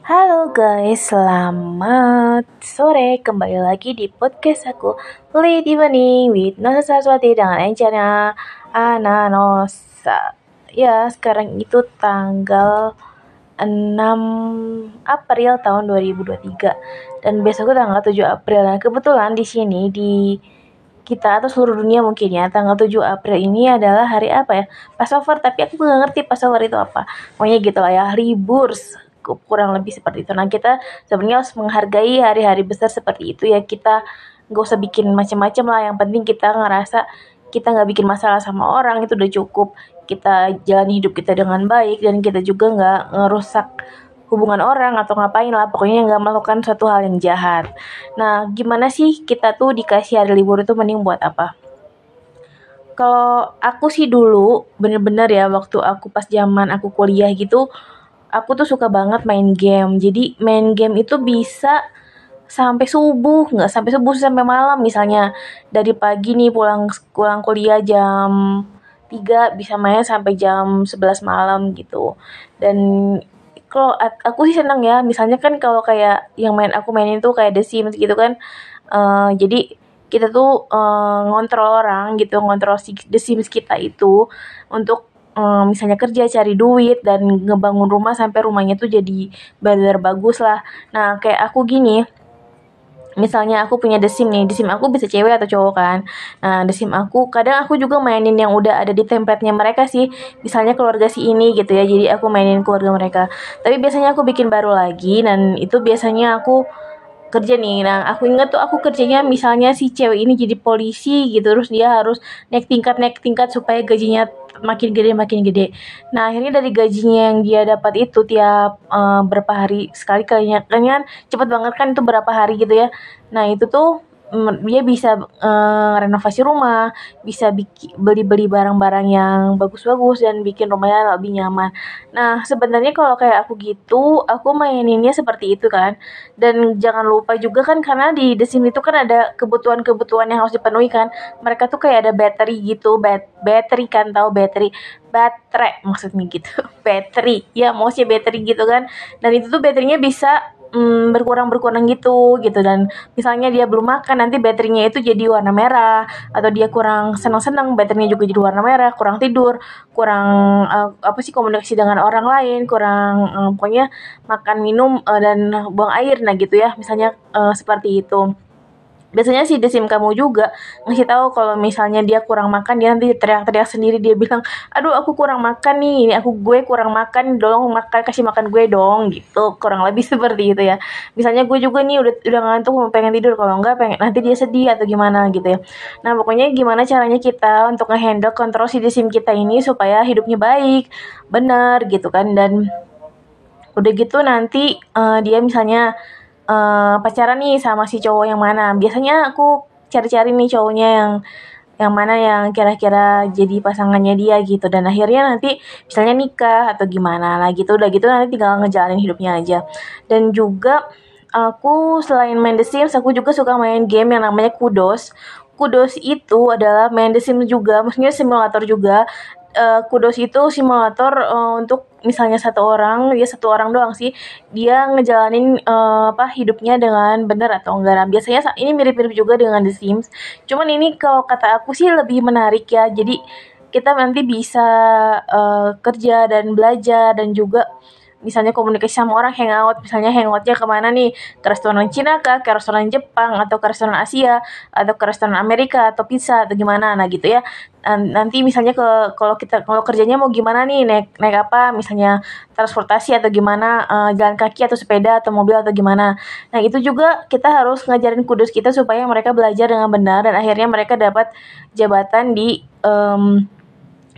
Halo guys, selamat sore. Kembali lagi di podcast aku Late Evening with Nosa Saraswati dengan encernya Ana Nosa Ya, sekarang itu tanggal 6 April tahun 2023 dan besok itu tanggal 7 April. Dan kebetulan di sini di kita atau seluruh dunia mungkin ya tanggal 7 April ini adalah hari apa ya? Passover tapi aku nggak ngerti Passover itu apa. Pokoknya gitu lah ya libur kurang lebih seperti itu. Nah kita sebenarnya harus menghargai hari-hari besar seperti itu ya. Kita nggak usah bikin macam-macam lah. Yang penting kita ngerasa kita nggak bikin masalah sama orang itu udah cukup. Kita jalani hidup kita dengan baik dan kita juga nggak ngerusak hubungan orang atau ngapain lah. Pokoknya nggak melakukan suatu hal yang jahat. Nah gimana sih kita tuh dikasih hari libur itu mending buat apa? Kalau aku sih dulu bener-bener ya waktu aku pas zaman aku kuliah gitu aku tuh suka banget main game. Jadi main game itu bisa sampai subuh nggak sampai subuh sampai malam. Misalnya dari pagi nih pulang pulang kuliah jam 3 bisa main sampai jam 11 malam gitu. Dan kalau aku sih seneng ya. Misalnya kan kalau kayak yang main aku mainin tuh kayak The Sims gitu kan. Uh, jadi kita tuh uh, ngontrol orang gitu ngontrol si The Sims kita itu untuk um, misalnya kerja cari duit dan ngebangun rumah sampai rumahnya tuh jadi benar bagus lah. Nah kayak aku gini misalnya aku punya desim nih desim aku bisa cewek atau cowok kan? Nah desim aku kadang aku juga mainin yang udah ada di templatenya mereka sih. Misalnya keluarga si ini gitu ya jadi aku mainin keluarga mereka. Tapi biasanya aku bikin baru lagi dan itu biasanya aku kerja nih. Nah aku ingat tuh aku kerjanya misalnya si cewek ini jadi polisi gitu terus dia harus naik tingkat naik tingkat supaya gajinya makin gede makin gede. Nah akhirnya dari gajinya yang dia dapat itu tiap uh, berapa hari sekali kalinya kan cepet banget kan itu berapa hari gitu ya. Nah itu tuh dia bisa uh, renovasi rumah, bisa beli-beli barang-barang yang bagus-bagus dan bikin rumahnya lebih nyaman. Nah, sebenarnya kalau kayak aku gitu, aku maininnya seperti itu kan. Dan jangan lupa juga kan karena di The Sims itu kan ada kebutuhan-kebutuhan yang harus dipenuhi kan. Mereka tuh kayak ada battery gitu, bat battery kan tahu battery baterai maksudnya gitu battery ya mau sih battery gitu kan dan itu tuh baterainya bisa mm, berkurang berkurang gitu gitu. Dan misalnya dia belum makan nanti baterainya itu jadi warna merah. Atau dia kurang senang senang baterainya juga jadi warna merah kurang tidur kurang uh, apa sih komunikasi dengan orang lain kurang uh, pokoknya makan minum uh, dan buang air nah gitu ya. Misalnya uh, seperti itu biasanya si desim kamu juga ngasih tahu kalau misalnya dia kurang makan dia nanti teriak-teriak sendiri dia bilang aduh aku kurang makan nih ini aku gue kurang makan dong makan kasih makan gue dong gitu. Kurang lebih seperti itu ya. Misalnya gue juga nih udah udah ngantuk mau pengen tidur kalau enggak pengen nanti dia sedih atau gimana gitu ya. Nah pokoknya gimana caranya kita untuk ngehandle kontrol si desim kita ini supaya hidupnya baik benar gitu kan dan udah gitu nanti uh, dia misalnya uh, pacaran nih sama si cowok yang mana. Biasanya aku cari-cari nih cowoknya yang yang mana yang kira-kira jadi pasangannya dia gitu. Dan akhirnya nanti misalnya nikah atau gimana lah gitu. Udah gitu nanti tinggal ngejalanin hidupnya aja. Dan juga aku selain main The Sims aku juga suka main game yang namanya Kudos. Kudos itu adalah main The Sims juga. Maksudnya simulator juga uh, kudos itu simulator uh, untuk misalnya satu orang dia satu orang doang sih dia ngejalanin uh, apa hidupnya dengan benar atau enggak. Nah, biasanya ini mirip-mirip juga dengan The Sims. Cuman ini kalau kata aku sih lebih menarik ya jadi kita nanti bisa uh, kerja dan belajar dan juga misalnya komunikasi sama orang hangout. Misalnya hangoutnya ke mana nih? Ke restoran Cina kah? Ke restoran Jepang? Atau ke restoran Asia? Atau ke restoran Amerika? Atau pizza? Atau gimana? Nah gitu ya. Nanti misalnya ke kalau kita kalau kerjanya mau gimana nih? Naik naik apa? Misalnya transportasi atau gimana? Uh, jalan kaki atau sepeda atau mobil atau gimana? Nah itu juga kita harus ngajarin kudus kita supaya mereka belajar dengan benar dan akhirnya mereka dapat jabatan di um,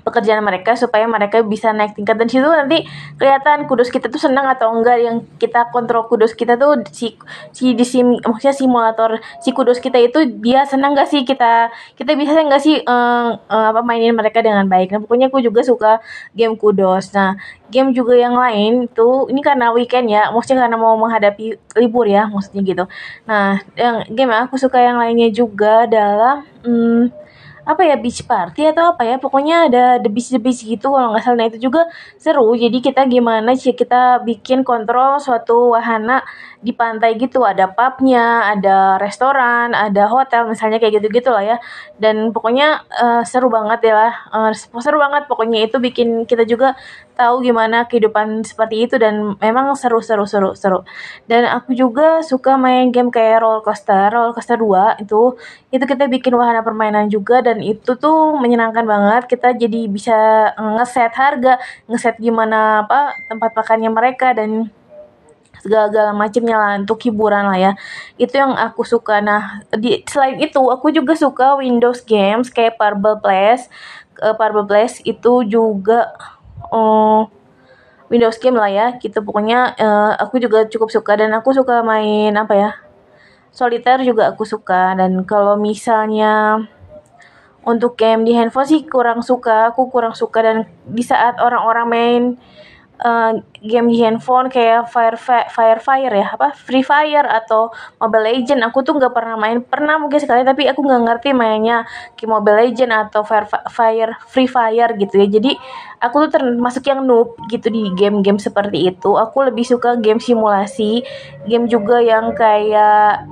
pekerjaan mereka supaya mereka bisa naik tingkat. Dan situ nanti kelihatan kudus kita tuh senang atau enggak yang kita kontrol kudus kita tuh si si di sim maksudnya simulator si kudus kita itu dia senang gak sih? Kita kita bisa nggak sih uh, uh, apa mainin mereka dengan baik? Nah pokoknya aku juga suka game kudus. Nah game juga yang lain tuh ini karena weekend ya maksudnya karena mau menghadapi libur ya maksudnya gitu. Nah yang game aku suka yang lainnya juga adalah hmm, apa ya beach party atau apa ya pokoknya ada the beach the beach gitu kalau nggak salah. Nah itu juga seru. Jadi kita gimana sih kita bikin kontrol suatu wahana di pantai gitu. Ada pubnya ada restoran ada hotel misalnya kayak gitu gitu lah ya. Dan pokoknya uh, seru banget ya lah. Uh, seru banget pokoknya. Itu bikin kita juga tahu gimana kehidupan seperti itu dan memang seru seru seru seru. Dan aku juga suka main game kayak roller coaster roller coaster 2 itu. Itu kita bikin wahana permainan juga dan itu tuh menyenangkan banget. Kita jadi bisa ngeset harga ngeset gimana apa tempat makannya mereka dan segala-gala macamnya lah untuk hiburan lah ya. Itu yang aku suka. Nah di selain itu aku juga suka Windows games kayak Purple Place uh, Purple Place itu juga uh, Windows game lah ya gitu. Pokoknya uh, aku juga cukup suka dan aku suka main apa ya solitaire juga aku suka. Dan kalau misalnya untuk game di handphone sih kurang suka. Aku kurang suka dan di saat orang-orang main uh, game di handphone kayak Fire Fire Fire ya apa? Free Fire atau Mobile Legend. Aku tuh nggak pernah main. Pernah mungkin sekali tapi aku nggak ngerti mainnya ke Mobile Legend atau Fire Fire Free Fire gitu ya. Jadi aku tuh termasuk yang noob gitu di game-game seperti itu. Aku lebih suka game simulasi game juga yang kayak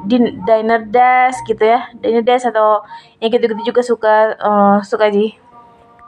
Diner Dash gitu ya. Diner Dash atau yang gitu-gitu juga suka uh, suka sih